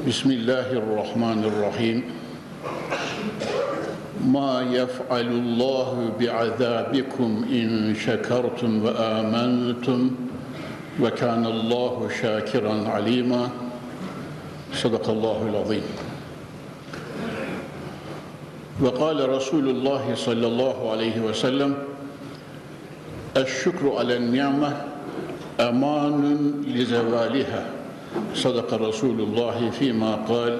بسم الله الرحمن الرحيم ما يفعل الله بعذابكم إن شكرتم وآمنتم وكان الله شاكرا عليما صدق الله العظيم وقال رسول الله صلى الله عليه وسلم الشكر على النعمة أمان لزوالها صدق رسول الله فيما قال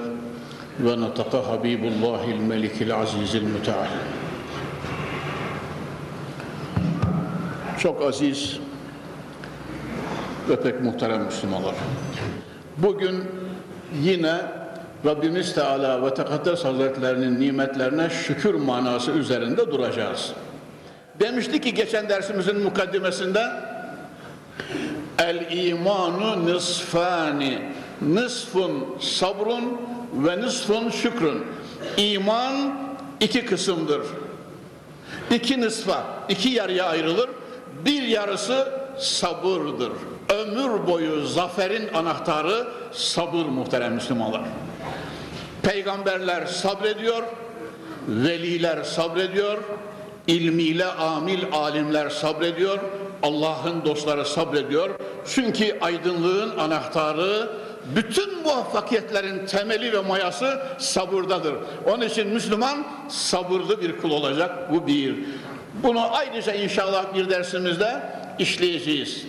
ونطق حبيب الله الملك العزيز المتعال Çok aziz ve pek muhterem Müslümanlar. Bugün yine Rabbimiz Teala ve Tekaddes Hazretlerinin nimetlerine şükür manası üzerinde duracağız. Demişti ki geçen dersimizin mukaddimesinde El imanu nisfani Nisfun sabrun ve nisfun şükrün İman iki kısımdır. İki nisfa, iki yarıya ayrılır. Bir yarısı sabırdır. Ömür boyu zaferin anahtarı sabır muhterem Müslümanlar. Peygamberler sabrediyor, veliler sabrediyor, ilmiyle amil alimler sabrediyor, Allah'ın dostları sabrediyor. Çünkü aydınlığın anahtarı, bütün muvaffakiyetlerin temeli ve mayası sabırdadır. Onun için Müslüman sabırlı bir kul olacak. Bu bir. Bunu ayrıca inşallah bir dersimizde işleyeceğiz.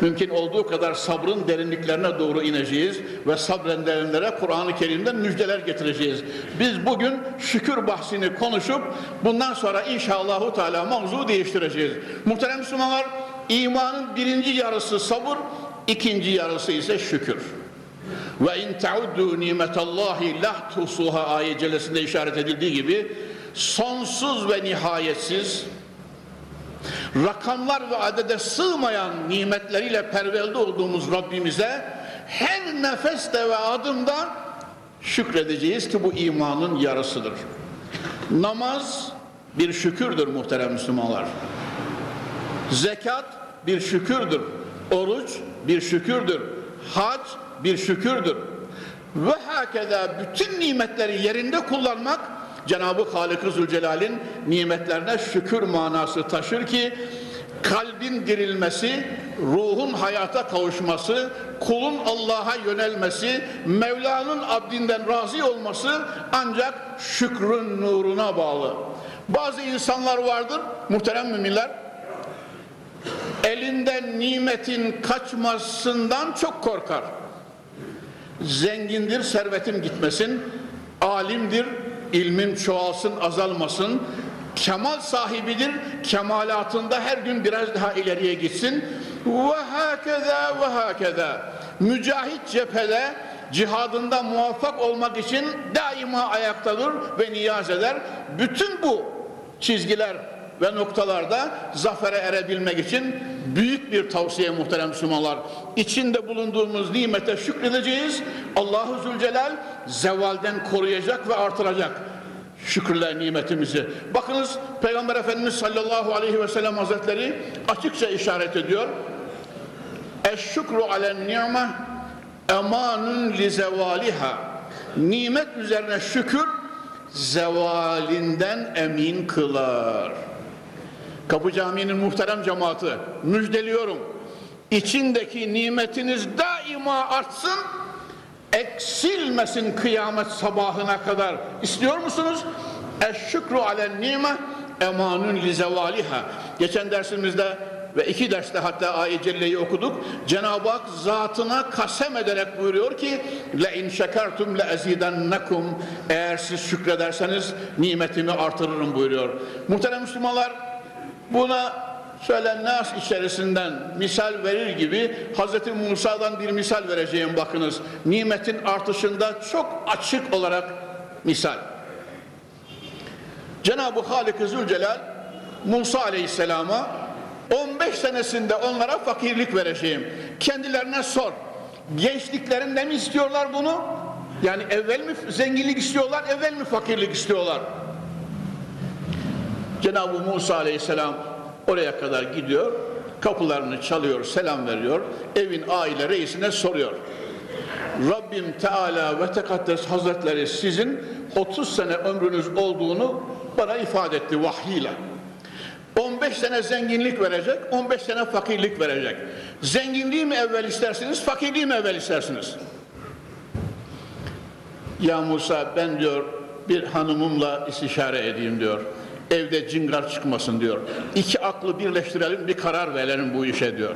Mümkün olduğu kadar sabrın derinliklerine doğru ineceğiz ve sabredenlere Kur'an-ı Kerim'den müjdeler getireceğiz. Biz bugün şükür bahsini konuşup bundan sonra inşallahu teala mavzu değiştireceğiz. Muhterem Müslümanlar, imanın birinci yarısı sabır, ikinci yarısı ise şükür. Ve in tauddu nimetallahi la tusuha ayet işaret edildiği gibi sonsuz ve nihayetsiz rakamlar ve adede sığmayan nimetleriyle pervelde olduğumuz Rabbimize her nefeste ve adımda şükredeceğiz ki bu imanın yarısıdır. Namaz bir şükürdür muhterem Müslümanlar. Zekat bir şükürdür. Oruç bir şükürdür. Hac bir şükürdür. Ve hakeza bütün nimetleri yerinde kullanmak Cenab-ı Halık-ı Zülcelal'in nimetlerine şükür manası taşır ki kalbin dirilmesi, ruhun hayata kavuşması, kulun Allah'a yönelmesi, Mevla'nın abdinden razı olması ancak şükrün nuruna bağlı. Bazı insanlar vardır, muhterem müminler, elinden nimetin kaçmasından çok korkar. Zengindir, servetim gitmesin, alimdir, ilmim çoğalsın, azalmasın, kemal sahibidir, kemalatında her gün biraz daha ileriye gitsin. Ve hakeza ve hakeza. Mücahit cephede cihadında muvaffak olmak için daima ayaktadır ve niyaz eder. Bütün bu çizgiler ve noktalarda zafere erebilmek için büyük bir tavsiye muhterem Müslümanlar. İçinde bulunduğumuz nimete şükredeceğiz. Allahu Zülcelal zevalden koruyacak ve artıracak şükürler nimetimizi. Bakınız Peygamber Efendimiz sallallahu aleyhi ve sellem hazretleri açıkça işaret ediyor. Eşşükru alen ni'me emanun li zevaliha. Nimet üzerine şükür zevalinden emin kılar. Kapı Camii'nin muhterem cemaati müjdeliyorum. İçindeki nimetiniz daima artsın, eksilmesin kıyamet sabahına kadar. İstiyor musunuz? Eşşükru alen nime emanun li zevaliha. Geçen dersimizde ve iki derste hatta ayet okuduk. Cenab-ı Hak zatına kasem ederek buyuruyor ki le in şekertum le ezidennekum eğer siz şükrederseniz nimetimi artırırım buyuruyor. Muhterem Müslümanlar buna şöyle nas içerisinden misal verir gibi Hz. Musa'dan bir misal vereceğim bakınız. Nimetin artışında çok açık olarak misal. Cenab-ı Halik-i Zülcelal Musa Aleyhisselam'a 15 senesinde onlara fakirlik vereceğim. Kendilerine sor. Gençliklerinde mi istiyorlar bunu? Yani evvel mi zenginlik istiyorlar, evvel mi fakirlik istiyorlar? Cenab-ı Musa Aleyhisselam oraya kadar gidiyor, kapılarını çalıyor, selam veriyor, evin aile reisine soruyor. Rabbim Teala ve Tekaddes Hazretleri sizin 30 sene ömrünüz olduğunu bana ifade etti vahyiyle. 15 sene zenginlik verecek, 15 sene fakirlik verecek. Zenginliği mi evvel istersiniz, fakirliği mi evvel istersiniz? Ya Musa ben diyor bir hanımımla istişare edeyim diyor. Evde cingar çıkmasın diyor. İki aklı birleştirelim bir karar verelim bu işe diyor.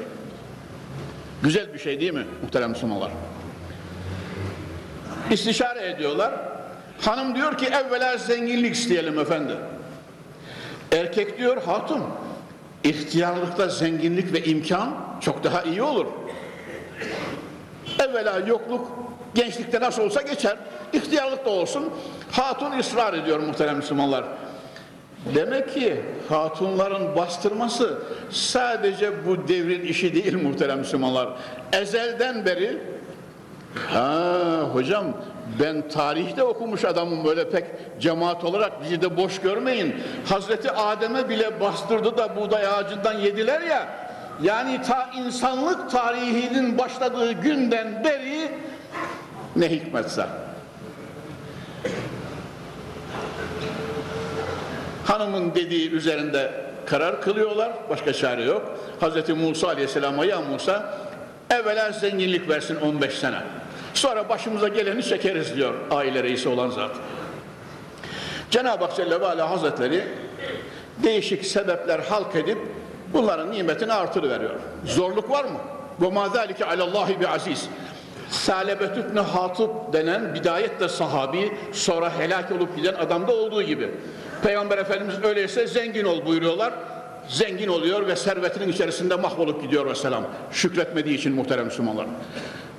Güzel bir şey değil mi muhterem Müslümanlar? İstişare ediyorlar. Hanım diyor ki evvela zenginlik isteyelim efendi. Erkek diyor hatun ihtiyarlıkta zenginlik ve imkan çok daha iyi olur. Evvela yokluk gençlikte nasıl olsa geçer. İhtiyarlık da olsun. Hatun ısrar ediyor muhterem Müslümanlar. Demek ki hatunların bastırması sadece bu devrin işi değil muhterem Müslümanlar. Ezelden beri ha hocam ben tarihte okumuş adamım böyle pek cemaat olarak bizi de boş görmeyin. Hazreti Adem'e bile bastırdı da buğday ağacından yediler ya. Yani ta insanlık tarihinin başladığı günden beri ne hikmetse. Hanımın dediği üzerinde karar kılıyorlar. Başka çare yok. Hazreti Musa Aleyhisselam'a ya Musa evvela zenginlik versin 15 sene. Sonra başımıza geleni çekeriz diyor aile reisi olan zat. Cenab-ı Hak Celle ve Hazretleri değişik sebepler halk edip bunların nimetini artırıveriyor. Zorluk var mı? Ve ma alallahi bi aziz. Salebet İbni Hatip denen bidayette sahabi sonra helak olup giden adamda olduğu gibi. Peygamber Efendimiz öyleyse zengin ol buyuruyorlar. Zengin oluyor ve servetinin içerisinde mahvolup gidiyor ve selam. Şükretmediği için muhterem Müslümanlar.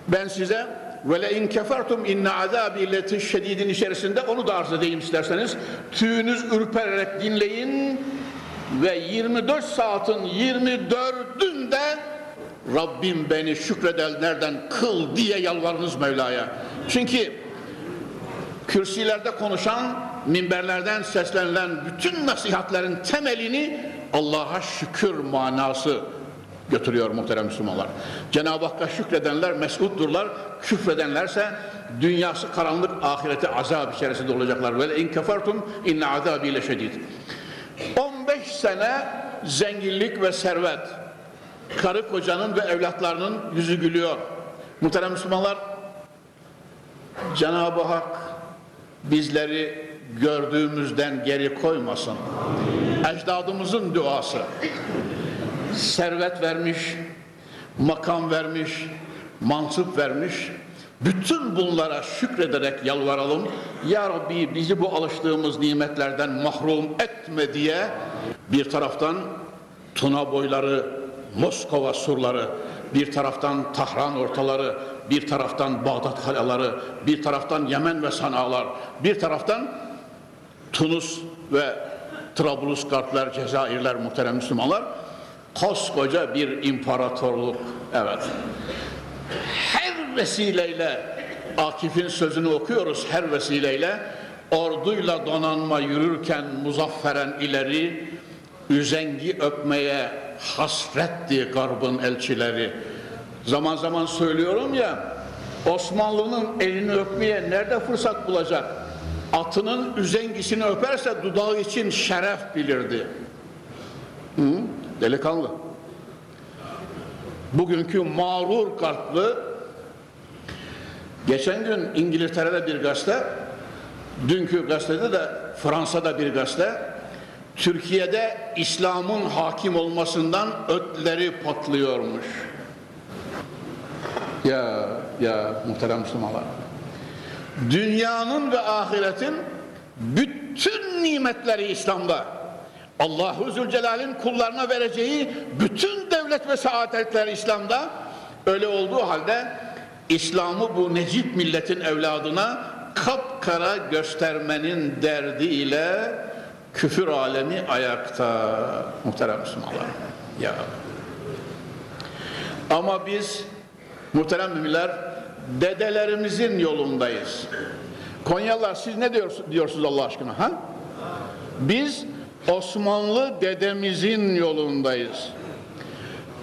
Ben size ve le in kefertum inne azabi letiş şedidin içerisinde onu da arz edeyim isterseniz. Tüyünüz ürpererek dinleyin ve 24 saatin 24'ünde Rabbim beni şükredenlerden kıl diye yalvarınız Mevla'ya. Çünkü kürsilerde konuşan, minberlerden seslenilen bütün nasihatlerin temelini Allah'a şükür manası götürüyor muhterem Müslümanlar. Cenab-ı Hakk'a şükredenler mesutdurlar, küfredenlerse dünyası karanlık, ahirete azap içerisinde olacaklar. Ve in kefertum inne azabi şedid. 15 sene zenginlik ve servet. Karı kocanın ve evlatlarının yüzü gülüyor. Muhterem Müslümanlar, Cenab-ı Hak bizleri gördüğümüzden geri koymasın. Ecdadımızın duası servet vermiş, makam vermiş, mansup vermiş. Bütün bunlara şükrederek yalvaralım. Ya Rabbi bizi bu alıştığımız nimetlerden mahrum etme diye bir taraftan Tuna boyları, Moskova surları, bir taraftan Tahran ortaları, bir taraftan Bağdat kaleleri, bir taraftan Yemen ve Sanalar, bir taraftan Tunus ve Trablusgarplar, Cezayirler muhterem Müslümanlar koskoca bir imparatorluk. Evet. Her vesileyle Akif'in sözünü okuyoruz her vesileyle orduyla donanma yürürken muzafferen ileri üzengi öpmeye hasretti garbın elçileri. Zaman zaman söylüyorum ya Osmanlı'nın elini öpmeye nerede fırsat bulacak? Atının üzengisini öperse dudağı için şeref bilirdi. Hı? Delikanlı. Bugünkü mağrur kalpli geçen gün İngiltere'de bir gazete dünkü gazetede de Fransa'da bir gazete Türkiye'de İslam'ın hakim olmasından ötleri patlıyormuş. Ya ya muhterem Müslümanlar. Dünyanın ve ahiretin bütün nimetleri İslam'da. Allahu Zülcelal'in kullarına vereceği bütün devlet ve saadetler İslam'da öyle olduğu halde İslam'ı bu necip milletin evladına kapkara göstermenin derdiyle küfür alemi ayakta muhterem Müslümanlar. Ya. Ama biz muhterem müminler dedelerimizin yolundayız. Konyalılar siz ne diyorsunuz, diyorsunuz Allah aşkına? Ha? Biz Osmanlı dedemizin yolundayız.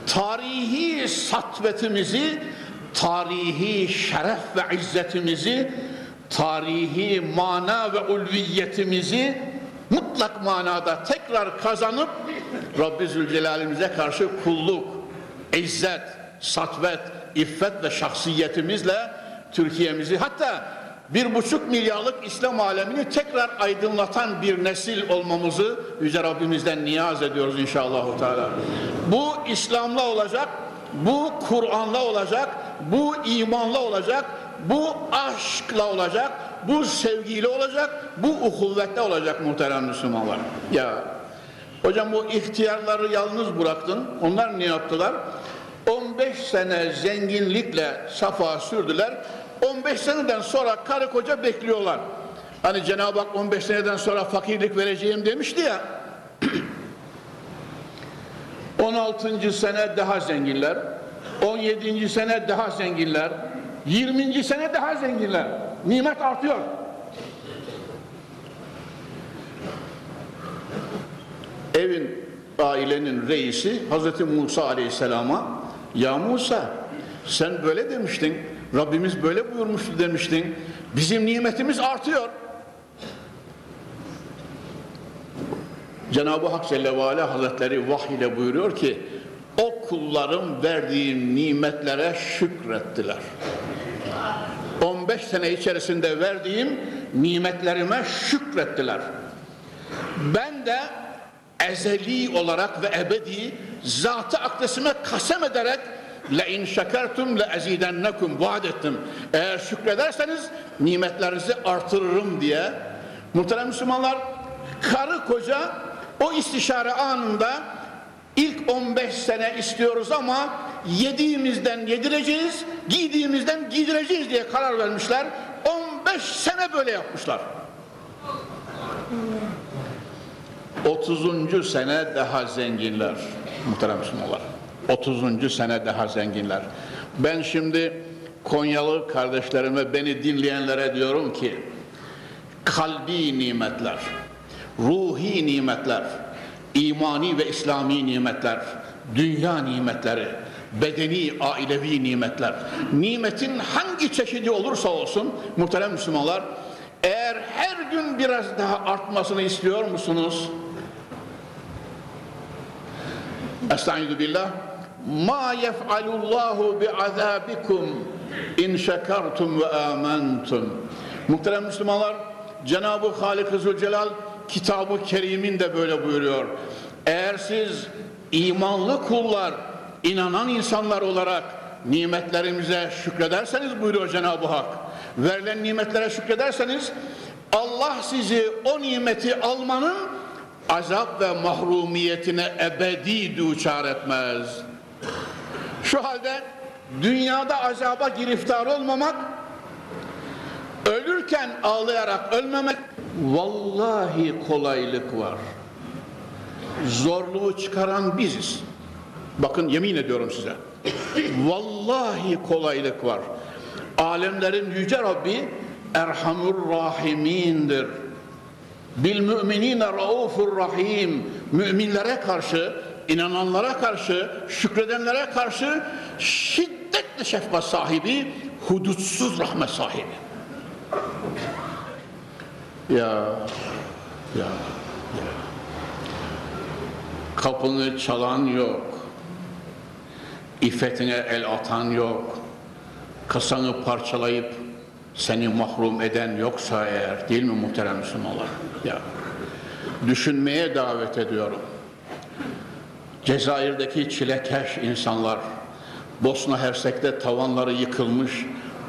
Tarihi satvetimizi, tarihi şeref ve izzetimizi, tarihi mana ve ulviyetimizi mutlak manada tekrar kazanıp Rabbi Zülcelal'imize karşı kulluk, izzet, satvet, iffet ve şahsiyetimizle Türkiye'mizi hatta bir buçuk milyarlık İslam alemini tekrar aydınlatan bir nesil olmamızı Yüce Rabbimizden niyaz ediyoruz inşallah. Teala. Bu İslam'la olacak, bu Kur'an'la olacak, bu imanla olacak, bu aşkla olacak, bu sevgiyle olacak, bu uhuvvetle olacak muhterem Müslümanlar. Ya hocam bu ihtiyarları yalnız bıraktın. Onlar ne yaptılar? 15 sene zenginlikle safa sürdüler. 15 seneden sonra karı koca bekliyorlar. Hani Cenab-ı Hak 15 seneden sonra fakirlik vereceğim demişti ya. 16. sene daha zenginler. 17. sene daha zenginler. 20. sene daha zenginler. Nimet artıyor. Evin, ailenin reisi Hazreti Musa Aleyhisselam'a Ya Musa sen böyle demiştin. Rabbimiz böyle buyurmuştu demiştin. Bizim nimetimiz artıyor. Cenab-ı Hak Celle ve Ala Hazretleri vahiy ile buyuruyor ki o kullarım verdiğim nimetlere şükrettiler. 15 sene içerisinde verdiğim nimetlerime şükrettiler. Ben de ezeli olarak ve ebedi zatı akdesime kasem ederek le in şekertum le ezidennekum vaat ettim. Eğer şükrederseniz nimetlerinizi artırırım diye. Muhterem Müslümanlar karı koca o istişare anında ilk 15 sene istiyoruz ama yediğimizden yedireceğiz, giydiğimizden giydireceğiz diye karar vermişler. 15 sene böyle yapmışlar. 30. sene daha zenginler muhterem Müslümanlar. 30. sene daha zenginler. Ben şimdi Konyalı kardeşlerime beni dinleyenlere diyorum ki kalbi nimetler, ruhi nimetler, imani ve İslami nimetler, dünya nimetleri, bedeni, ailevi nimetler, nimetin hangi çeşidi olursa olsun muhterem Müslümanlar, eğer her gün biraz daha artmasını istiyor musunuz? Estaizu billah. Ma yef'alullahu bi azabikum in şekertum ve amentum. Muhterem Müslümanlar, Cenab-ı Halik-i Zülcelal kitabı kerimin de böyle buyuruyor. Eğer siz imanlı kullar, inanan insanlar olarak nimetlerimize şükrederseniz buyuruyor Cenab-ı Hak. Verilen nimetlere şükrederseniz Allah sizi o nimeti almanın azap ve mahrumiyetine ebedi duçar etmez. Şu halde dünyada azaba giriftar olmamak, ölürken ağlayarak ölmemek vallahi kolaylık var. Zorluğu çıkaran biziz. Bakın yemin ediyorum size. Vallahi kolaylık var. Alemlerin yüce Rabbi Erhamur Rahimindir. Bil müminine raufur rahim. Müminlere karşı, inananlara karşı, şükredenlere karşı şiddetli şefkat sahibi, hudutsuz rahmet sahibi. Ya, ya, ya. Kapını çalan yok. İffetine el atan yok. Kasanı parçalayıp seni mahrum eden yoksa eğer değil mi muhterem Müslümanlar? Ya. Düşünmeye davet ediyorum. Cezayir'deki çilekeş insanlar, Bosna Hersek'te tavanları yıkılmış,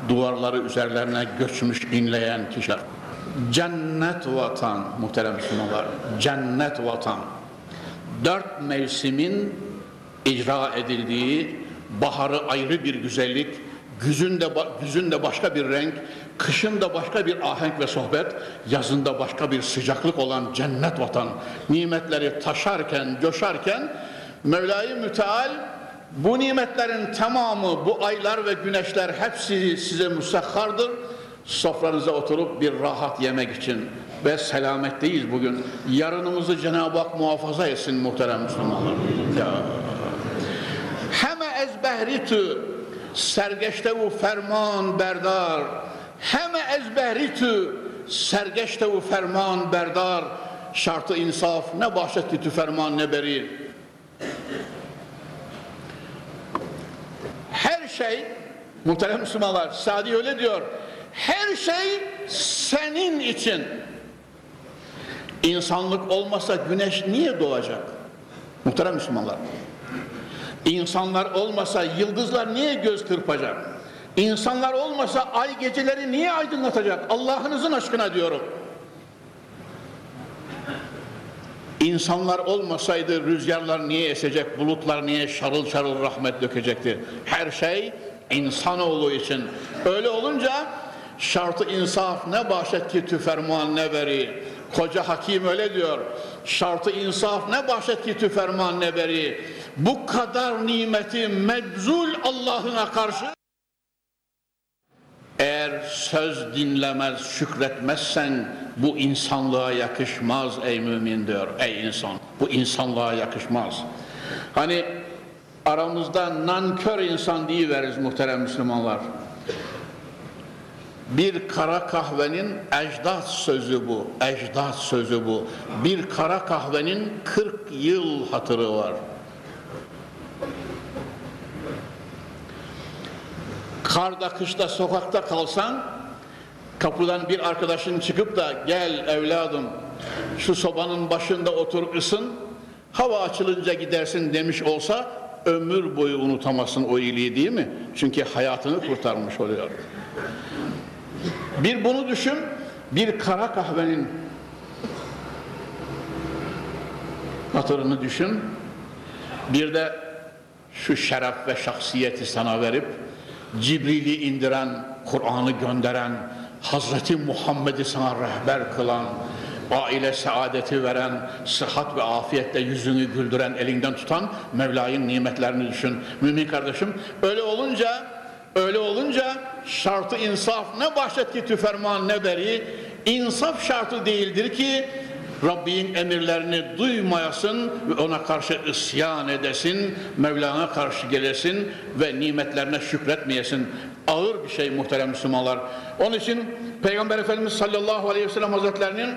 duvarları üzerlerine göçmüş inleyen kişiler. Cennet vatan muhterem Müslümanlar, cennet vatan. dört mevsimin icra edildiği, baharı ayrı bir güzellik, güzün de, güzün de başka bir renk, kışın da başka bir ahenk ve sohbet, yazında başka bir sıcaklık olan cennet vatan, nimetleri taşarken, coşarken, Mevla-i Müteal bu nimetlerin tamamı, bu aylar ve güneşler hepsi size müsahhardır. Sofranıza oturup bir rahat yemek için ve selametteyiz bugün. Yarınımızı Cenab-ı Hak muhafaza etsin muhterem Müslümanlar. Heme ezbehritü sergeçtevu ferman berdar. Heme ezbehritü sergeçtevu ferman berdar. Şartı insaf ne bahşetti tü ferman ne beri. Her şey muhterem Müslümanlar Sadi öyle diyor. Her şey senin için. İnsanlık olmasa güneş niye doğacak? Muhterem Müslümanlar. İnsanlar olmasa yıldızlar niye göz kırpacak? İnsanlar olmasa ay geceleri niye aydınlatacak? Allah'ınızın aşkına diyorum. İnsanlar olmasaydı rüzgarlar niye esecek, bulutlar niye şarıl şarıl rahmet dökecekti? Her şey insanoğlu için. Öyle olunca şartı insaf ne bahşet ki tüferman ne veri. Koca hakim öyle diyor. Şartı insaf ne bahşet ki tüferman ne veri. Bu kadar nimeti mebzul Allah'ına karşı eğer söz dinlemez, şükretmezsen bu insanlığa yakışmaz ey mümin diyor. Ey insan, bu insanlığa yakışmaz. Hani aramızda nankör insan veririz muhterem Müslümanlar. Bir kara kahvenin ecdat sözü bu, ecdat sözü bu. Bir kara kahvenin 40 yıl hatırı var. Karda kışta sokakta kalsan kapıdan bir arkadaşın çıkıp da gel evladım şu sobanın başında otur ısın hava açılınca gidersin demiş olsa ömür boyu unutamazsın o iyiliği değil mi? Çünkü hayatını kurtarmış oluyor. Bir bunu düşün, bir kara kahvenin hatırını düşün, bir de şu şeref ve şahsiyeti sana verip Cibril'i indiren, Kur'an'ı gönderen, Hazreti Muhammed'i sana rehber kılan, aile saadeti veren, sıhhat ve afiyetle yüzünü güldüren, elinden tutan Mevla'nın nimetlerini düşün. Mümin kardeşim, öyle olunca, öyle olunca şartı insaf ne bahşetti tüferman ne beri, insaf şartı değildir ki Rabbin emirlerini duymayasın ve ona karşı isyan edesin, Mevlana karşı gelesin ve nimetlerine şükretmeyesin. Ağır bir şey muhterem Müslümanlar. Onun için Peygamber Efendimiz sallallahu aleyhi ve sellem hazretlerinin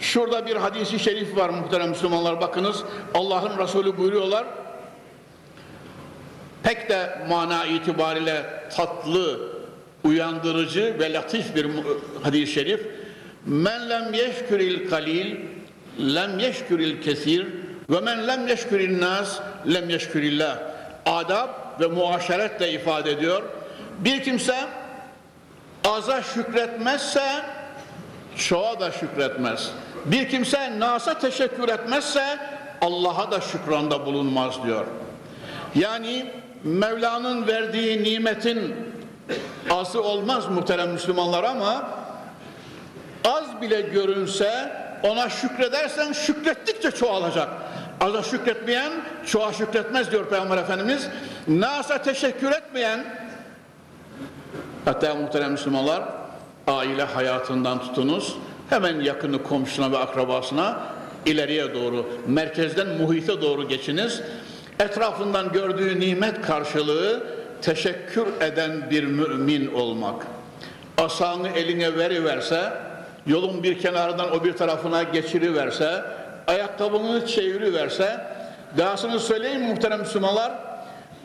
şurada bir hadisi şerif var muhterem Müslümanlar bakınız. Allah'ın Resulü buyuruyorlar. Pek de mana itibariyle tatlı, uyandırıcı ve latif bir hadis-i şerif. Men lem yeşküril kalil lem yeşküril kesir ve men lem yeşküril nas lem yeşkürillah. Adab ve muaşeretle ifade ediyor. Bir kimse aza şükretmezse çoğa da şükretmez. Bir kimse nasa teşekkür etmezse Allah'a da şükranda bulunmaz diyor. Yani Mevla'nın verdiği nimetin azı olmaz muhterem Müslümanlar ama az bile görünse ona şükredersen şükrettikçe çoğalacak. Aza şükretmeyen çoğa şükretmez diyor Peygamber Efendimiz. Nasa teşekkür etmeyen hatta muhterem Müslümanlar aile hayatından tutunuz hemen yakını komşuna ve akrabasına ileriye doğru merkezden muhite doğru geçiniz. Etrafından gördüğü nimet karşılığı teşekkür eden bir mümin olmak. Asanı eline veriverse yolun bir kenarından o bir tarafına geçiriverse, ayakkabını çeviriverse, dahasını söyleyeyim muhterem Müslümanlar,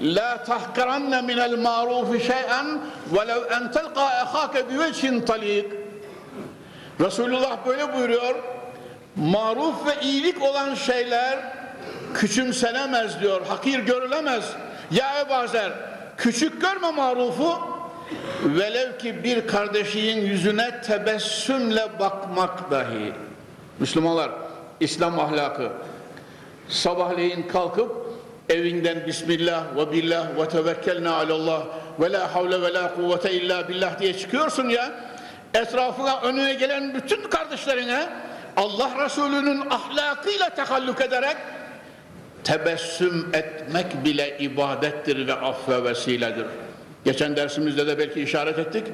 La tahkaranne minel marufi şey'en velev en telqa ehake bivechin talik. Resulullah böyle buyuruyor. Maruf ve iyilik olan şeyler küçümsenemez diyor. Hakir görülemez. Ya Ebu küçük görme marufu, velev ki bir kardeşinin yüzüne tebessümle bakmak dahi Müslümanlar İslam ahlakı sabahleyin kalkıp evinden Bismillah ve billah ve tevekkelna alallah ve la havle ve la kuvvete illa billah diye çıkıyorsun ya etrafına önüne gelen bütün kardeşlerine Allah Resulü'nün ahlakıyla tekallük ederek tebessüm etmek bile ibadettir ve affe vesiledir. Geçen dersimizde de belki işaret ettik.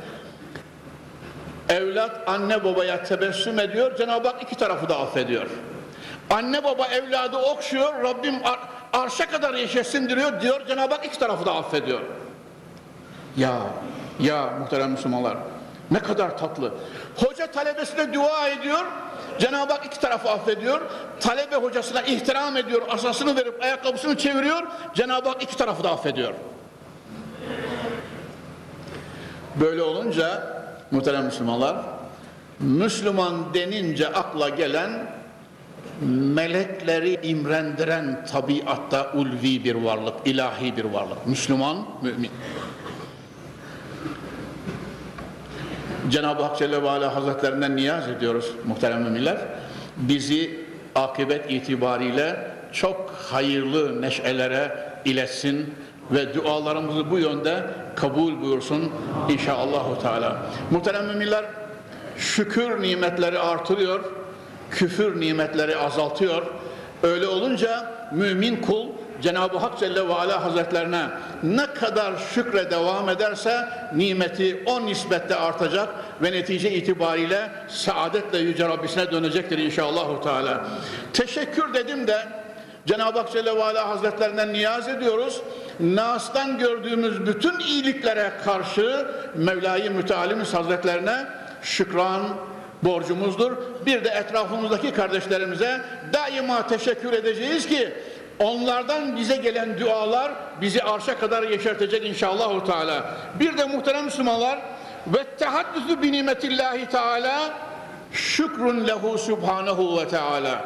Evlat anne babaya tebessüm ediyor, Cenab-ı Hak iki tarafı da affediyor. Anne baba evladı okşuyor, Rabbim ar arşa kadar yaşasın diyor, diyor Cenab-ı Hak iki tarafı da affediyor. Ya, ya muhterem Müslümanlar, ne kadar tatlı. Hoca talebesine dua ediyor, Cenab-ı Hak iki tarafı affediyor. Talebe hocasına ihtiram ediyor, asasını verip ayakkabısını çeviriyor, Cenab-ı Hak iki tarafı da affediyor. Böyle olunca muhterem Müslümanlar, Müslüman denince akla gelen melekleri imrendiren tabiatta ulvi bir varlık, ilahi bir varlık. Müslüman, mümin. Cenab-ı Hak Celle ve Ala Hazretlerinden niyaz ediyoruz muhterem müminler. Bizi akıbet itibariyle çok hayırlı neşelere iletsin ve dualarımızı bu yönde kabul buyursun inşallah Teala. Muhterem müminler şükür nimetleri artırıyor, küfür nimetleri azaltıyor. Öyle olunca mümin kul Cenab-ı Hak Celle ve Ala Hazretlerine ne kadar şükre devam ederse nimeti o nisbette artacak ve netice itibariyle saadetle yüce Rabbisine dönecektir inşallah Teala. Teşekkür dedim de Cenab-ı Hak Celle ve Ala Hazretlerinden niyaz ediyoruz. Nas'tan gördüğümüz bütün iyiliklere karşı Mevla-i Mütealimiz Hazretlerine şükran borcumuzdur. Bir de etrafımızdaki kardeşlerimize daima teşekkür edeceğiz ki onlardan bize gelen dualar bizi arşa kadar yeşertecek inşallah Teala. Bir de muhterem Müslümanlar ve tehaddüsü bi nimetillahi Teala şükrün lehu subhanahu ve teala.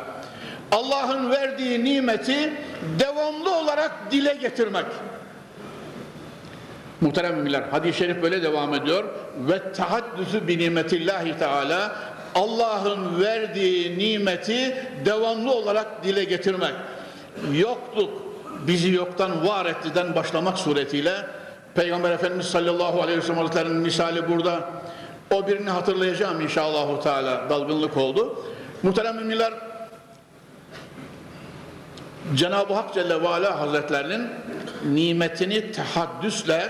Allah'ın verdiği nimeti devamlı olarak dile getirmek. Muhterem müminler hadis-i şerif böyle devam ediyor. Ve tahaddüsü bi nimetillahi teala Allah'ın verdiği nimeti devamlı olarak dile getirmek. Yokluk bizi yoktan var ettiden başlamak suretiyle Peygamber Efendimiz sallallahu aleyhi ve sellem Hazretleri'nin misali burada. O birini hatırlayacağım inşallah Teala dalgınlık oldu. Muhterem müminler Cenab-ı Hak Celle ve Ala Hazretlerinin nimetini tehaddüsle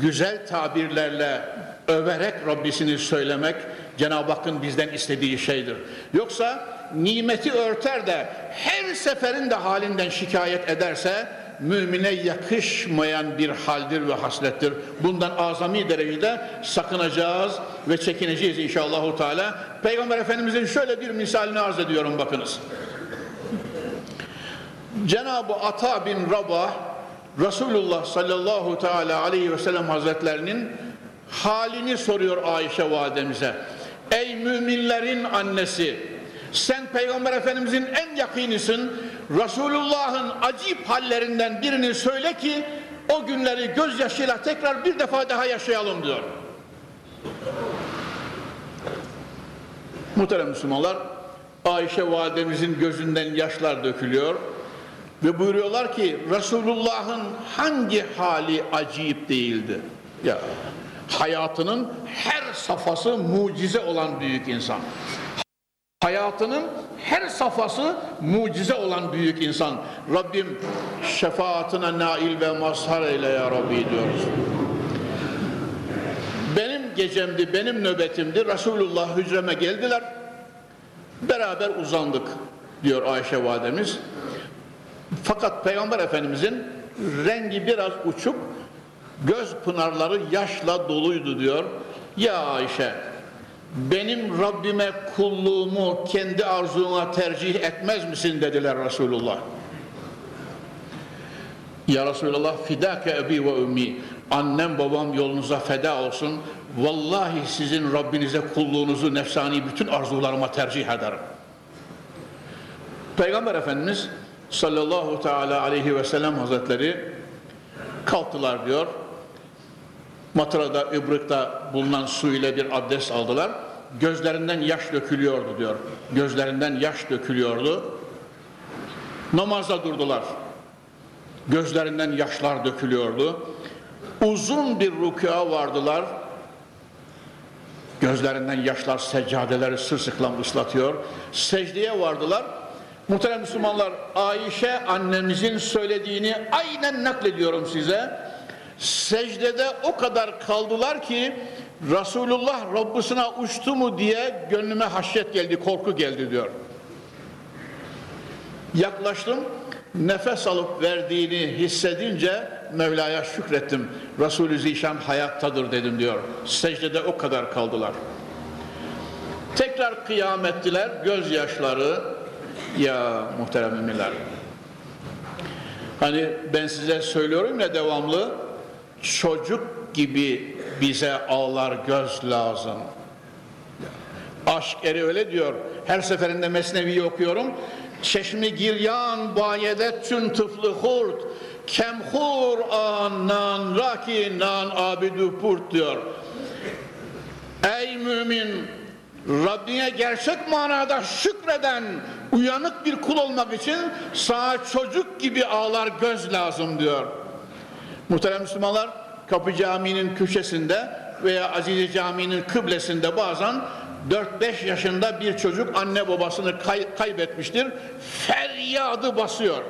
güzel tabirlerle överek Rabbisini söylemek Cenab-ı Hakk'ın bizden istediği şeydir. Yoksa nimeti örter de her seferinde halinden şikayet ederse mümine yakışmayan bir haldir ve haslettir. Bundan azami derecede sakınacağız ve çekineceğiz inşallah Teala. Peygamber Efendimizin şöyle bir misalini arz ediyorum bakınız. Cenab-ı Ata bin Rabah Resulullah sallallahu teala aleyhi ve sellem hazretlerinin halini soruyor Ayşe validemize. Ey müminlerin annesi sen Peygamber Efendimizin en yakinisin. Resulullah'ın acip hallerinden birini söyle ki o günleri gözyaşıyla tekrar bir defa daha yaşayalım diyor. Muhterem Müslümanlar Ayşe validemizin gözünden yaşlar dökülüyor. Ve buyuruyorlar ki Resulullah'ın hangi hali acayip değildi? Ya hayatının her safhası mucize olan büyük insan. Hayatının her safhası mucize olan büyük insan. Rabbim şefaatine nail ve mazhar eyle ya Rabbi diyoruz. Benim gecemdi, benim nöbetimdi. Resulullah hücreme geldiler. Beraber uzandık diyor Ayşe validemiz. Fakat Peygamber Efendimizin rengi biraz uçuk, göz pınarları yaşla doluydu diyor. Ya Ayşe, benim Rabbime kulluğumu kendi arzuna tercih etmez misin dediler Resulullah. Ya Resulallah fidâke ebi ve ümmi annem babam yolunuza feda olsun vallahi sizin Rabbinize kulluğunuzu nefsani bütün arzularıma tercih ederim. Peygamber Efendimiz sallallahu teala aleyhi ve sellem hazretleri kalktılar diyor. Matıra'da, İbrık'ta bulunan su ile bir abdest aldılar. Gözlerinden yaş dökülüyordu diyor. Gözlerinden yaş dökülüyordu. Namazda durdular. Gözlerinden yaşlar dökülüyordu. Uzun bir rükûa vardılar. Gözlerinden yaşlar seccadeleri sırsıklam ıslatıyor. Secdeye vardılar. Muhterem Müslümanlar Ayşe annemizin söylediğini aynen naklediyorum size. Secdede o kadar kaldılar ki Resulullah Rabbisine uçtu mu diye gönlüme haşyet geldi, korku geldi diyor. Yaklaştım, nefes alıp verdiğini hissedince Mevla'ya şükrettim. Resulü Zişan hayattadır dedim diyor. Secdede o kadar kaldılar. Tekrar kıyam ettiler, gözyaşları. Ya muhterem müminler. Hani ben size söylüyorum ya devamlı, çocuk gibi bize ağlar göz lazım. Aşk eri öyle diyor. Her seferinde Mesnevi'yi okuyorum. Çeşmi giryan bayedetçün tıflı hurt kemhur anan rakinan abidu purt diyor. Ey mümin Rabbine gerçek manada şükreden uyanık bir kul olmak için sana çocuk gibi ağlar göz lazım diyor. Muhterem Müslümanlar Kapı Camii'nin köşesinde veya Azize Camii'nin kıblesinde bazen 4-5 yaşında bir çocuk anne babasını kay kaybetmiştir. Feryadı basıyor.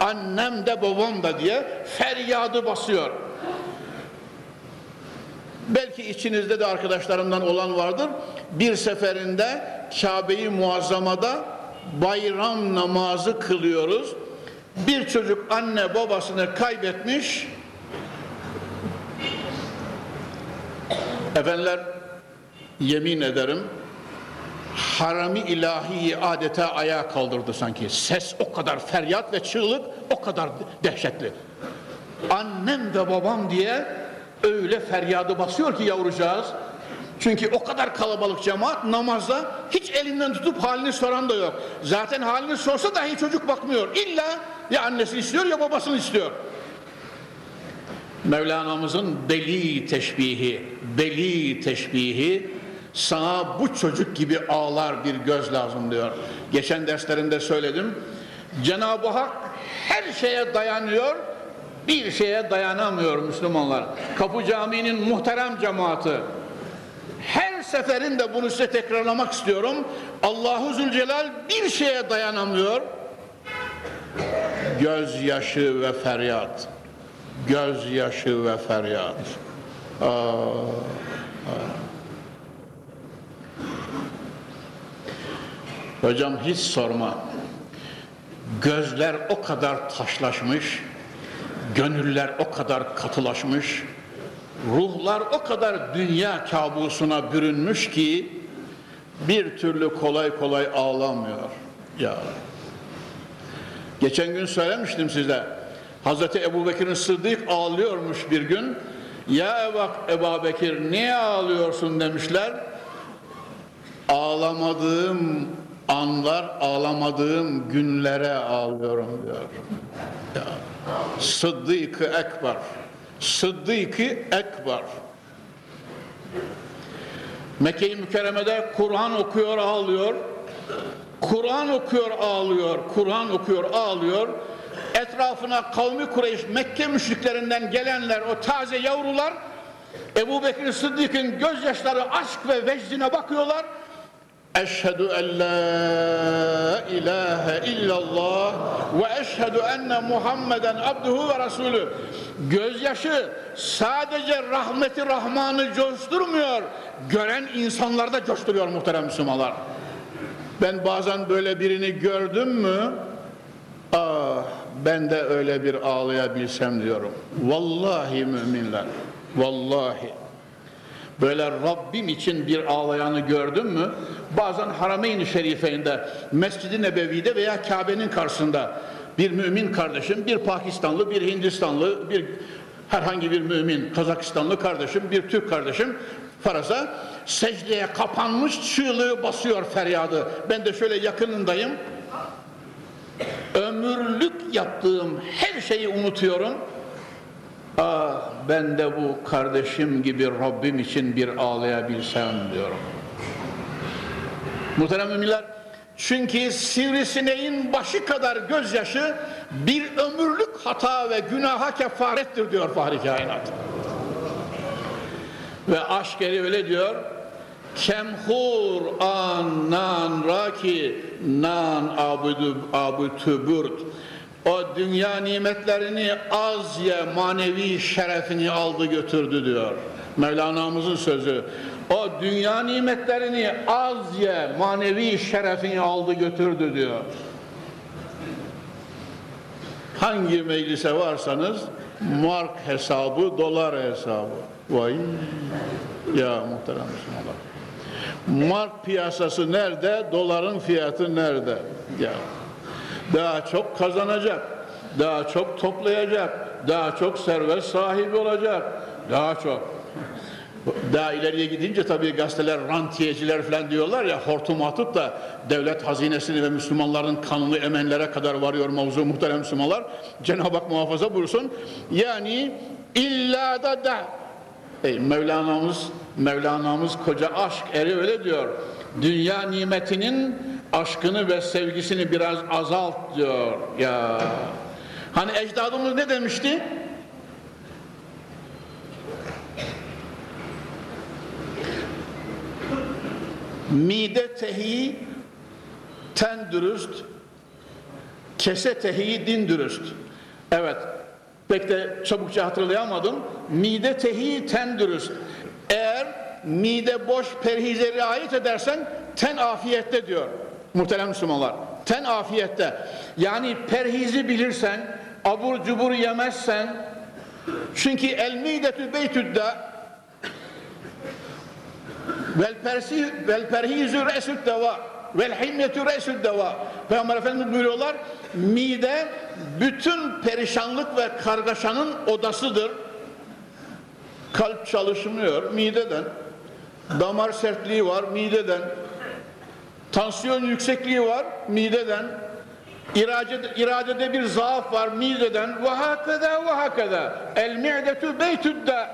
Annem de babam da diye feryadı basıyor. Belki içinizde de arkadaşlarımdan olan vardır. Bir seferinde Kabe-i Muazzama'da bayram namazı kılıyoruz. Bir çocuk anne babasını kaybetmiş. Efendiler yemin ederim harami ilahiyi adeta ayağa kaldırdı sanki. Ses o kadar feryat ve çığlık o kadar dehşetli. Annem ve babam diye öyle feryadı basıyor ki yavrucağız. Çünkü o kadar kalabalık cemaat namazda hiç elinden tutup halini soran da yok. Zaten halini sorsa dahi çocuk bakmıyor. İlla ya annesi istiyor ya babasını istiyor. Mevlana'mızın deli teşbihi, deli teşbihi sana bu çocuk gibi ağlar bir göz lazım diyor. Geçen derslerinde söyledim. Cenab-ı Hak her şeye dayanıyor, bir şeye dayanamıyor Müslümanlar. Kapı Camii'nin muhterem cemaati. Her seferinde bunu size tekrarlamak istiyorum. Allahu Zülcelal bir şeye dayanamıyor. Gözyaşı ve feryat. Gözyaşı ve feryat. Aa, aa. Hocam hiç sorma. Gözler o kadar taşlaşmış, gönüller o kadar katılaşmış, ruhlar o kadar dünya kabusuna bürünmüş ki bir türlü kolay kolay ağlamıyor. Ya. Geçen gün söylemiştim size. Hazreti Ebu Bekir'in Sıddık ağlıyormuş bir gün. Ya Ebu, Ebu Bekir niye ağlıyorsun demişler. Ağlamadığım anlar ağlamadığım günlere ağlıyorum diyor. Ya. Sıddık-ı Ekber. Sıddık-ı Ekber. Mekke-i Mükerreme'de Kur'an okuyor ağlıyor. Kur'an okuyor ağlıyor. Kur'an okuyor ağlıyor. Etrafına kavmi Kureyş Mekke müşriklerinden gelenler o taze yavrular Ebu Bekir Sıddık'ın gözyaşları aşk ve vecdine bakıyorlar En la ilahe illallah ve eşhedü enne Muhammeden abduhu ve rasulü. Gözyaşı sadece rahmeti Rahman'ı coşturmuyor, gören insanlarda coşturuyor muhterem Müslümanlar. Ben bazen böyle birini gördüm mü, ah ben de öyle bir ağlayabilsem diyorum. Vallahi müminler, vallahi böyle Rabbim için bir ağlayanı gördün mü? Bazen Harameyn-i Şerife'inde, Mescid-i Nebevi'de veya Kabe'nin karşısında bir mümin kardeşim, bir Pakistanlı, bir Hindistanlı, bir herhangi bir mümin, Kazakistanlı kardeşim, bir Türk kardeşim farasa secdeye kapanmış çığlığı basıyor feryadı. Ben de şöyle yakınındayım. Ömürlük yaptığım her şeyi unutuyorum. Ah ben de bu kardeşim gibi Rabbim için bir ağlayabilsem diyorum. Muhterem müminler, Çünkü sivrisineğin başı kadar gözyaşı bir ömürlük hata ve günaha kefarettir diyor Fahri Kainat. Ve aşk eri öyle diyor. Kemhur an nan raki nan burt. O dünya nimetlerini az ye manevi şerefini aldı götürdü diyor. Mevlana'mızın sözü. O dünya nimetlerini az ye manevi şerefini aldı götürdü diyor. Hangi meclise varsanız mark hesabı, dolar hesabı. Vay ya muhterem Müslümanlar. Mark piyasası nerede? Doların fiyatı nerede? Ya daha çok kazanacak, daha çok toplayacak, daha çok servet sahibi olacak, daha çok. Daha ileriye gidince tabii gazeteler rantiyeciler falan diyorlar ya hortum atıp da devlet hazinesini ve Müslümanların kanını emenlere kadar varıyor mavzu muhterem Müslümanlar. Cenab-ı Hak muhafaza buyursun. Yani illa da da Ey Mevlana'mız Mevlana'mız koca aşk eri öyle diyor. Dünya nimetinin aşkını ve sevgisini biraz azalt diyor. Ya hani ecdadımız ne demişti? Mide tehi ten dürüst, kese tehi din dürüst. Evet, pek de çabukça hatırlayamadım. Mide tehi ten dürüst. Eğer mide boş perhize riayet edersen ten afiyette diyor muhterem Müslümanlar. Ten afiyette. Yani perhizi bilirsen, abur cubur yemezsen, çünkü el midetü beytüdde vel persi vel perhizü resüd deva vel himmetü resüd deva Peygamber Efendimiz buyuruyorlar mide bütün perişanlık ve kargaşanın odasıdır kalp çalışmıyor mideden damar sertliği var mideden tansiyon yüksekliği var mideden iradede, iradede bir zaaf var mideden ve hakeda ve hakeda el mi'detü beytüdde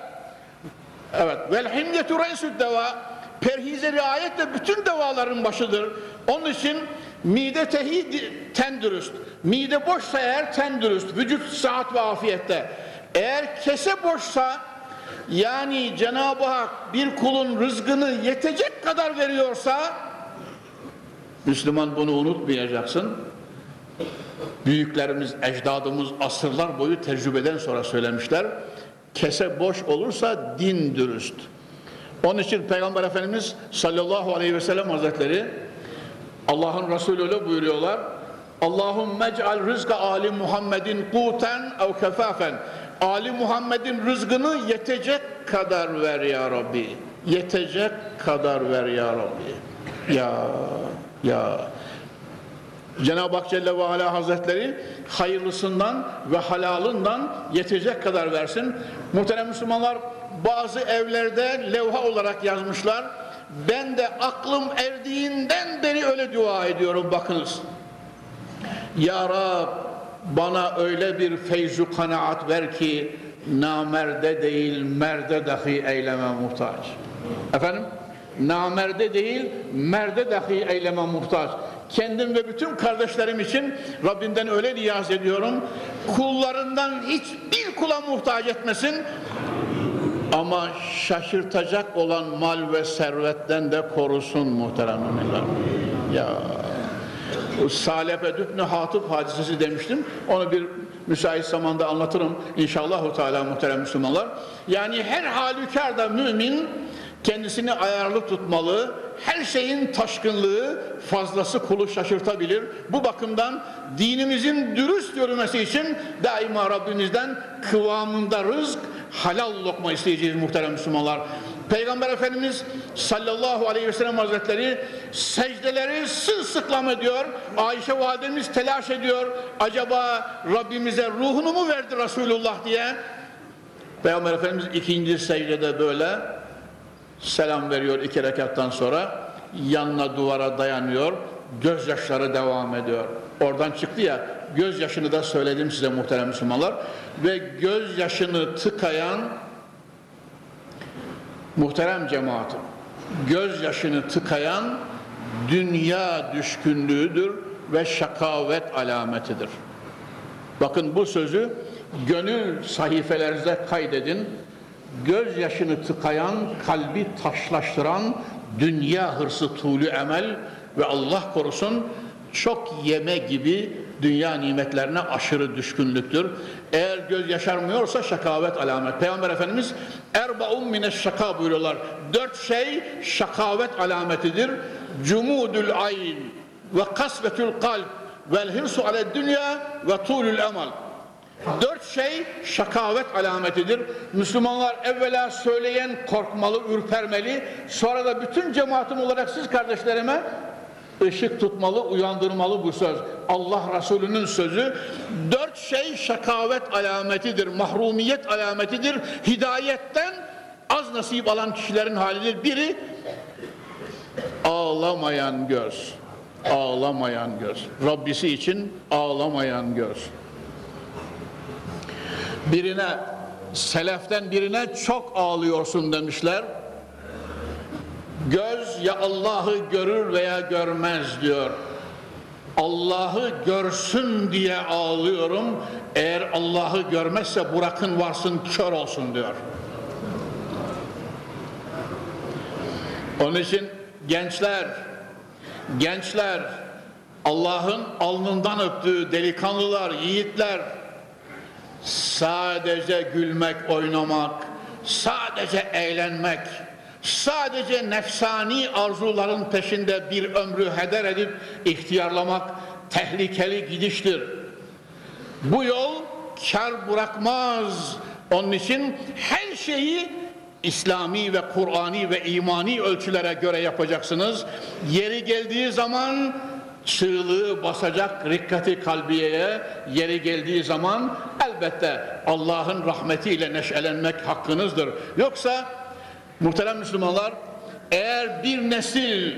evet vel himmetü resüd deva perhize riayet de bütün devaların başıdır. Onun için mide tehi ten dürüst. Mide boşsa eğer ten dürüst. Vücut saat ve afiyette. Eğer kese boşsa yani Cenab-ı Hak bir kulun rızkını yetecek kadar veriyorsa Müslüman bunu unutmayacaksın. Büyüklerimiz, ecdadımız asırlar boyu tecrübeden sonra söylemişler. Kese boş olursa din dürüst. Onun için Peygamber Efendimiz sallallahu aleyhi ve sellem hazretleri Allah'ın Resulü öyle buyuruyorlar. Allahümme ec'al rızka Ali Muhammedin kuten ev kefafen. Ali Muhammed'in rızkını yetecek kadar ver ya Rabbi. Yetecek kadar ver ya Rabbi. Ya ya Cenab-ı Hak Celle ve Ala Hazretleri hayırlısından ve halalından yetecek kadar versin. Muhterem Müslümanlar bazı evlerde levha olarak yazmışlar. Ben de aklım erdiğinden beri öyle dua ediyorum bakınız. Ya Rab bana öyle bir feyzu kanaat ver ki namerde değil merde dahi eyleme muhtaç. Efendim? Namerde değil merde dahi eyleme muhtaç. Kendim ve bütün kardeşlerim için Rabbimden öyle niyaz ediyorum. Kullarından hiçbir kula muhtaç etmesin. Ama şaşırtacak olan mal ve servetten de korusun muhterem müminler. Ya Salep Dübnü Hatip hadisesi demiştim. Onu bir müsait zamanda anlatırım inşallah Teala muhterem Müslümanlar. Yani her halükarda mümin kendisini ayarlı tutmalı. Her şeyin taşkınlığı fazlası kulu şaşırtabilir. Bu bakımdan dinimizin dürüst yürümesi için daima Rabbimizden kıvamında rızk, halal lokma isteyeceğiz muhterem Müslümanlar. Peygamber Efendimiz sallallahu aleyhi ve sellem hazretleri secdeleri sırılsıklam ediyor. Ayşe validemiz telaş ediyor. Acaba Rabbimize ruhunu mu verdi Resulullah diye. Peygamber Efendimiz ikinci secdede böyle selam veriyor iki rekattan sonra. Yanına duvara dayanıyor. Gözyaşları devam ediyor. Oradan çıktı ya gözyaşını da söyledim size muhterem Müslümanlar. Ve gözyaşını tıkayan muhterem cemaatim gözyaşını tıkayan dünya düşkünlüğüdür ve şakavet alametidir. Bakın bu sözü gönül sahifelerinize kaydedin. Gözyaşını tıkayan, kalbi taşlaştıran dünya hırsı tuğlu emel ve Allah korusun çok yeme gibi dünya nimetlerine aşırı düşkünlüktür. Eğer göz yaşarmıyorsa şakavet alamet. Peygamber Efendimiz erbaun mine şaka buyuruyorlar. Dört şey şakavet alametidir. Cumudul ayn ve kasvetül kalp vel hirsu ale dünya ve tulul emal. Dört şey şakavet alametidir. Müslümanlar evvela söyleyen korkmalı, ürpermeli. Sonra da bütün cemaatim olarak siz kardeşlerime ışık tutmalı, uyandırmalı bu söz. Allah Resulü'nün sözü. Dört şey şakavet alametidir, mahrumiyet alametidir. Hidayetten az nasip alan kişilerin halidir. Biri ağlamayan göz. Ağlamayan göz. Rabbisi için ağlamayan göz. Birine, seleften birine çok ağlıyorsun demişler. Göz ya Allah'ı görür veya görmez diyor. Allah'ı görsün diye ağlıyorum. Eğer Allah'ı görmezse bırakın varsın kör olsun diyor. Onun için gençler, gençler, Allah'ın alnından öptüğü delikanlılar, yiğitler sadece gülmek, oynamak, sadece eğlenmek, sadece nefsani arzuların peşinde bir ömrü heder edip ihtiyarlamak tehlikeli gidiştir. Bu yol kar bırakmaz. Onun için her şeyi İslami ve Kur'ani ve imani ölçülere göre yapacaksınız. Yeri geldiği zaman çığlığı basacak rikkati kalbiyeye yeri geldiği zaman elbette Allah'ın rahmetiyle neşelenmek hakkınızdır. Yoksa muhterem Müslümanlar eğer bir nesil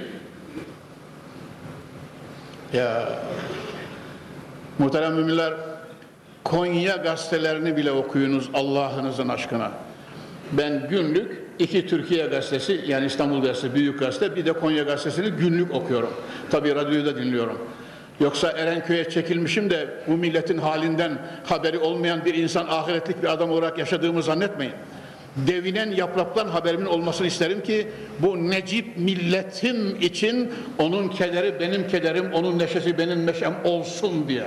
ya muhterem müminler Konya gazetelerini bile okuyunuz Allah'ınızın aşkına. Ben günlük iki Türkiye gazetesi yani İstanbul gazetesi büyük gazete bir de Konya gazetesini günlük okuyorum. Tabii radyoyu da dinliyorum. Yoksa Erenköy'e çekilmişim de bu milletin halinden haberi olmayan bir insan ahiretlik bir adam olarak yaşadığımı zannetmeyin. Devinen yapraktan haberimin olmasını isterim ki bu necip milletim için onun kederi benim kederim, onun neşesi benim neşem olsun diye.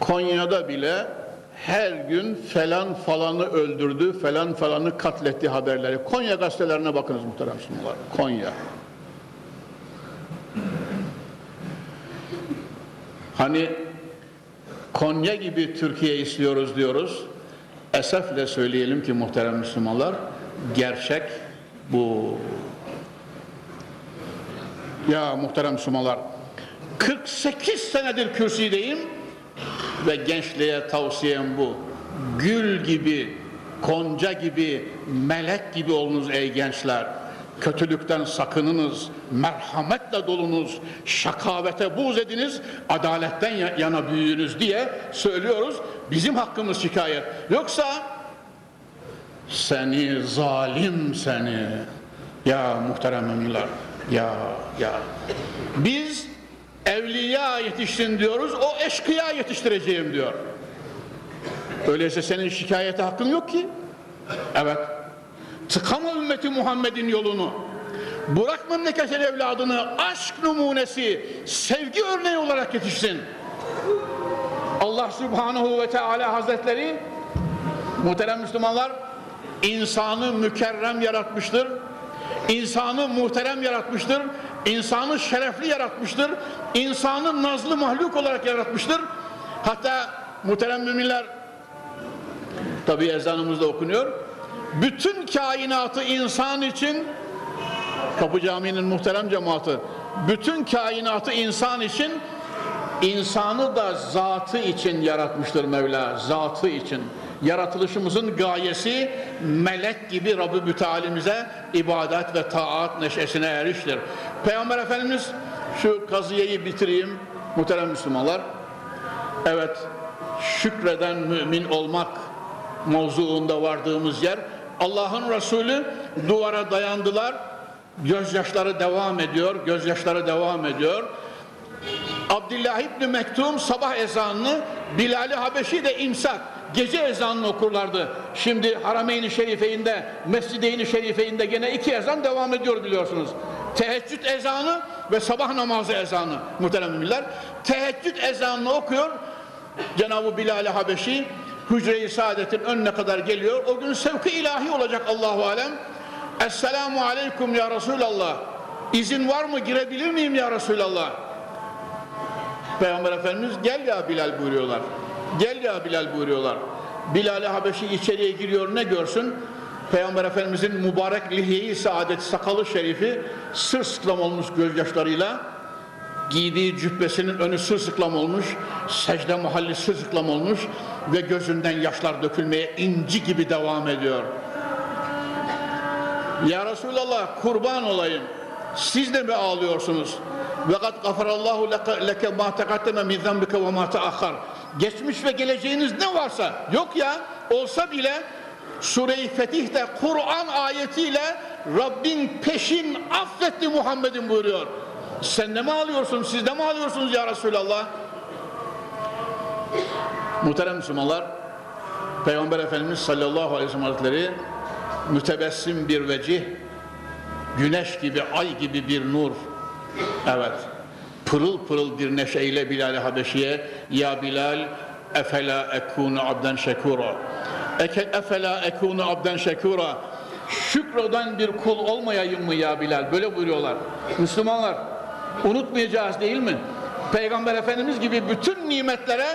Konya'da bile her gün falan falanı öldürdü, falan falanı katletti haberleri. Konya gazetelerine bakınız muhterem. Konya. Hani Konya gibi Türkiye istiyoruz diyoruz. Esefle söyleyelim ki muhterem Müslümanlar, gerçek bu. Ya muhterem Müslümanlar, 48 senedir kürsüdeyim ve gençliğe tavsiyem bu. Gül gibi, konca gibi, melek gibi olunuz ey gençler. Kötülükten sakınınız, merhametle dolunuz, şakavete buz ediniz, adaletten yana büyüyünüz diye söylüyoruz. Bizim hakkımız şikayet. Yoksa seni zalim seni. Ya muhterem müminler ya ya. Biz evliya yetiştin diyoruz o eşkıya yetiştireceğim diyor. Öyleyse senin şikayete hakkın yok ki. Evet tıkama ümmeti Muhammed'in yolunu bırak memleketin evladını aşk numunesi sevgi örneği olarak yetişsin. Allah Subhanahu ve Teala Hazretleri muhterem Müslümanlar insanı mükerrem yaratmıştır insanı muhterem yaratmıştır insanı şerefli yaratmıştır insanı nazlı mahluk olarak yaratmıştır. Hatta muhterem müminler tabi ezanımızda okunuyor bütün kainatı insan için Kapı Camii'nin muhterem cemaati bütün kainatı insan için insanı da zatı için yaratmıştır Mevla zatı için yaratılışımızın gayesi melek gibi Rabbi Mütealimize ibadet ve taat neşesine eriştir. Peygamber Efendimiz şu kazıyeyi bitireyim muhterem Müslümanlar. Evet şükreden mümin olmak mevzuunda vardığımız yer Allah'ın Resulü duvara dayandılar. Gözyaşları devam ediyor, gözyaşları devam ediyor. Abdullah İbni Mektum sabah ezanını, Bilal-i Habeşi de imsak, gece ezanını okurlardı. Şimdi Harameyn-i Şerife'inde, Mescid-i Şerife'inde gene iki ezan devam ediyor biliyorsunuz. Teheccüd ezanı ve sabah namazı ezanı muhterem müminler. Teheccüd ezanını okuyor. Cenab-ı Bilal-i Habeşi Hücre-i Saadet'in önüne kadar geliyor. O gün sevki ilahi olacak Allahu Alem. Esselamu Aleyküm ya Resulallah. İzin var mı girebilir miyim ya Resulallah? Peygamber Efendimiz gel ya Bilal buyuruyorlar. Gel ya Bilal buyuruyorlar. Bilal-i Habeşi içeriye giriyor ne görsün? Peygamber Efendimizin mübarek lihiye-i saadet sakalı şerifi sırsıklam olmuş gözyaşlarıyla giydiği cübbesinin önü sırsıklam olmuş, secde mahalli sırsıklam olmuş ve gözünden yaşlar dökülmeye inci gibi devam ediyor. Ya Resulallah kurban olayım. Siz de mi ağlıyorsunuz? Ve kad gafarallahu leke ma tekaddeme min zembike ve ma teahhar. Geçmiş ve geleceğiniz ne varsa yok ya olsa bile Sure-i Fetih'te Kur'an ayetiyle Rabbin peşin affetti Muhammed'in buyuruyor. Sen de mi ağlıyorsun? Siz de mi ağlıyorsunuz ya Resulallah? Muhterem Müslümanlar, Peygamber Efendimiz sallallahu aleyhi ve sellem Hazretleri mütebessim bir vecih, güneş gibi, ay gibi bir nur. Evet, pırıl pırıl bir neşeyle Bilal-i Habeşi'ye Ya Bilal, efela ekunu abden şekura. Efela ekunu abden şekura. Şükreden bir kul olmayayım mı ya Bilal? Böyle buyuruyorlar. Müslümanlar, unutmayacağız değil mi? Peygamber Efendimiz gibi bütün nimetlere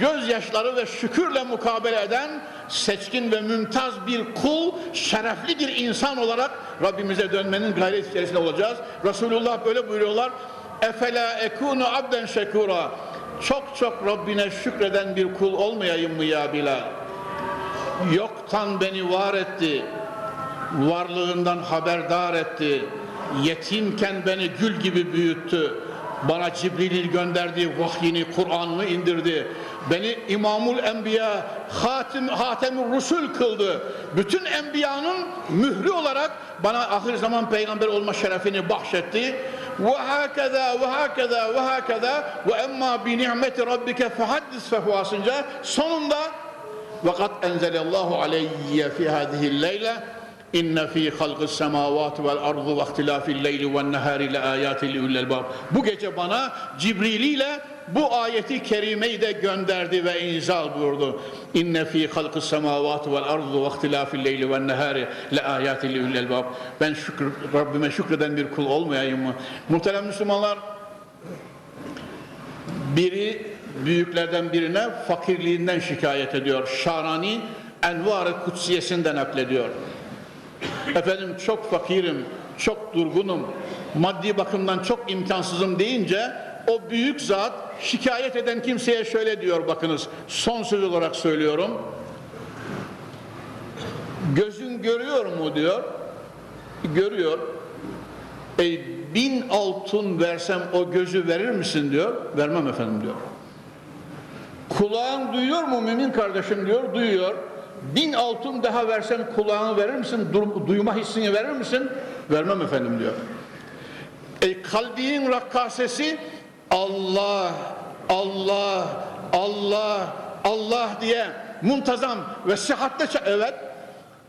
gözyaşları ve şükürle mukabele eden seçkin ve mümtaz bir kul, şerefli bir insan olarak Rabbimize dönmenin gayret içerisinde olacağız. Resulullah böyle buyuruyorlar. Efela ekunu abden şekura. Çok çok Rabbine şükreden bir kul olmayayım mı ya Bilal? Yoktan beni var etti. Varlığından haberdar etti. Yetimken beni gül gibi büyüttü bana Cibril'in gönderdiği vahyini, Kur'an'ını indirdi. Beni İmamul Enbiya, Hatim, Hatemur Rusul kıldı. Bütün enbiyanın mührü olarak bana ahir zaman peygamber olma şerefini bahşetti. Ve hakeza ve hakeza ve hakeza ve emma bi ni'meti rabbike fehaddis fehuasınca sonunda ve kad enzelallahu aleyye fi hadihi leyle İnne fi halqis semavati vel ardı ve ihtilafil leyli ven nehari le ayatin li albab. Bu gece bana Cibril ile bu ayeti kerimeyi de gönderdi ve inzal buyurdu. İnne fi halqis semavati vel ardı ve ihtilafil leyli ven nehari le ayatin li albab. Ben şükür, Rabbime şükreden bir kul olmayayım mı? Muhterem Müslümanlar biri büyüklerden birine fakirliğinden şikayet ediyor. Şarani Envar-ı Kutsiyesi'nden naklediyor. Efendim çok fakirim, çok durgunum, maddi bakımdan çok imkansızım deyince o büyük zat şikayet eden kimseye şöyle diyor bakınız son söz olarak söylüyorum. Gözün görüyor mu diyor. Görüyor. E, bin altın versem o gözü verir misin diyor. Vermem efendim diyor. Kulağın duyuyor mu mümin kardeşim diyor. Duyuyor bin altın daha versem kulağını verir misin? Duyma hissini verir misin? Vermem efendim diyor. E, kalbinin rakkasesi Allah, Allah, Allah, Allah diye muntazam ve sıhhatle evet.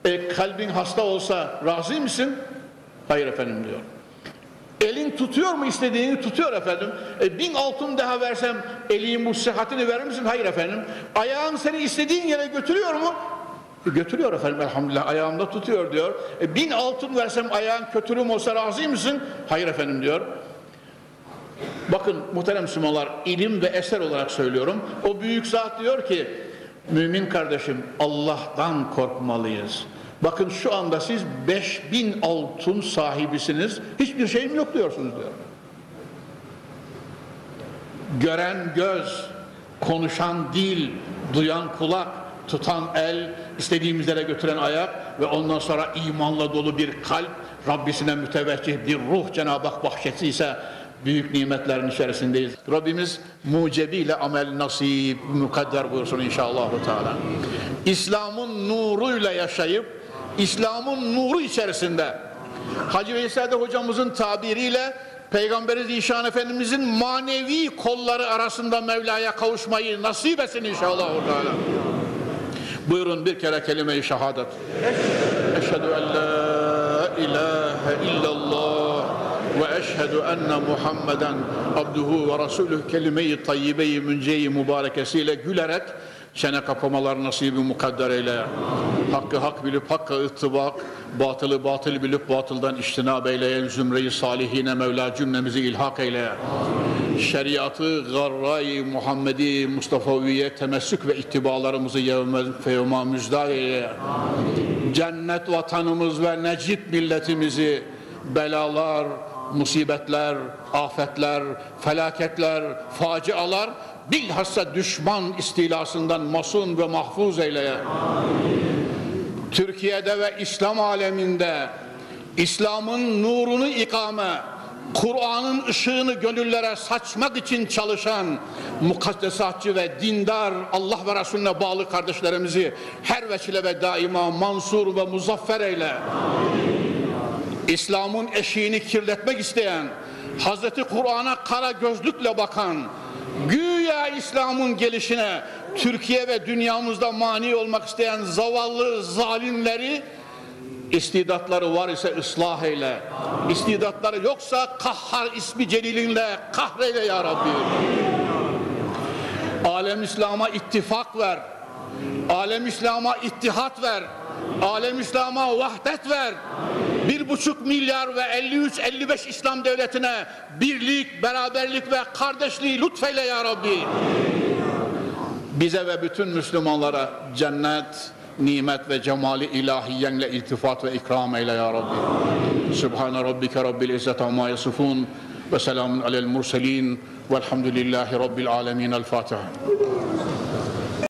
E, kalbin hasta olsa razı mısın? Hayır efendim diyor. Elin tutuyor mu istediğini tutuyor efendim. E, bin altın daha versem elin bu sıhhatini verir misin? Hayır efendim. Ayağın seni istediğin yere götürüyor mu? Götürüyor efendim elhamdülillah ayağımda tutuyor diyor. E, bin altın versem ayağın kötülüğüm olsa razı mısın? Hayır efendim diyor. Bakın muhterem Müslümanlar ilim ve eser olarak söylüyorum. O büyük zat diyor ki mümin kardeşim Allah'tan korkmalıyız. Bakın şu anda siz 5000 altın sahibisiniz. Hiçbir şeyim yok diyorsunuz diyor. Gören göz, konuşan dil, duyan kulak, tutan el, istediğimiz yere götüren ayak ve ondan sonra imanla dolu bir kalp, Rabbisine müteveccih bir ruh Cenab-ı Hak bahşettiyse büyük nimetlerin içerisindeyiz. Rabbimiz mucebiyle amel nasip mukadder buyursun inşallah. Teala. İslam'ın nuruyla yaşayıp İslam'ın nuru içerisinde. Hacı Veysade hocamızın tabiriyle Peygamberi Zişan Efendimizin manevi kolları arasında Mevla'ya kavuşmayı nasip etsin inşallah. Teala. Buyurun bir kere kelime-i şehadet. Eşhedü en la ilahe illallah ve eşhedü enne Muhammeden abduhu ve rasuluh kelime-i tayyibe-i münce-i mübarekesiyle gülerek çene kapamalar nasibi mukadder eyle. Hakkı hak bilip hakka ıttibak, batılı batıl bilip batıldan iştinab eyleyen zümreyi salihine Mevla cümlemizi ilhak eyle. Şeriatı garray Muhammedi Mustafa'viye temessük ve ittibalarımızı yevme feyuma müjdat eyle. Cennet vatanımız ve necip milletimizi belalar, musibetler, afetler, felaketler, facialar bilhassa düşman istilasından masun ve mahfuz eyle. Türkiye'de ve İslam aleminde İslam'ın nurunu ikame, Kur'an'ın ışığını gönüllere saçmak için çalışan mukaddesatçı ve dindar Allah ve Resulüne bağlı kardeşlerimizi her vesile ve daima mansur ve muzaffer eyle. İslam'ın eşiğini kirletmek isteyen, Hazreti Kur'an'a kara gözlükle bakan, güya İslam'ın gelişine Türkiye ve dünyamızda mani olmak isteyen zavallı zalimleri istidatları var ise ıslah eyle. İstidatları yoksa kahhar ismi celilinle kahreyle ya Rabbi. Alem İslam'a ittifak ver. Alem İslam'a ittihat ver. Alem İslam'a vahdet ver. Bir buçuk milyar ve 53-55 İslam devletine birlik, beraberlik ve kardeşliği lütfeyle ya Rabbi. Bize ve bütün Müslümanlara cennet, nimet ve cemali ilahiyenle iltifat ve ikram eyle ya Rabbi. Sübhane Rabbike Rabbil İzzet amma yasifun ve selamun alel murselin velhamdülillahi Rabbil alemin. El Fatiha.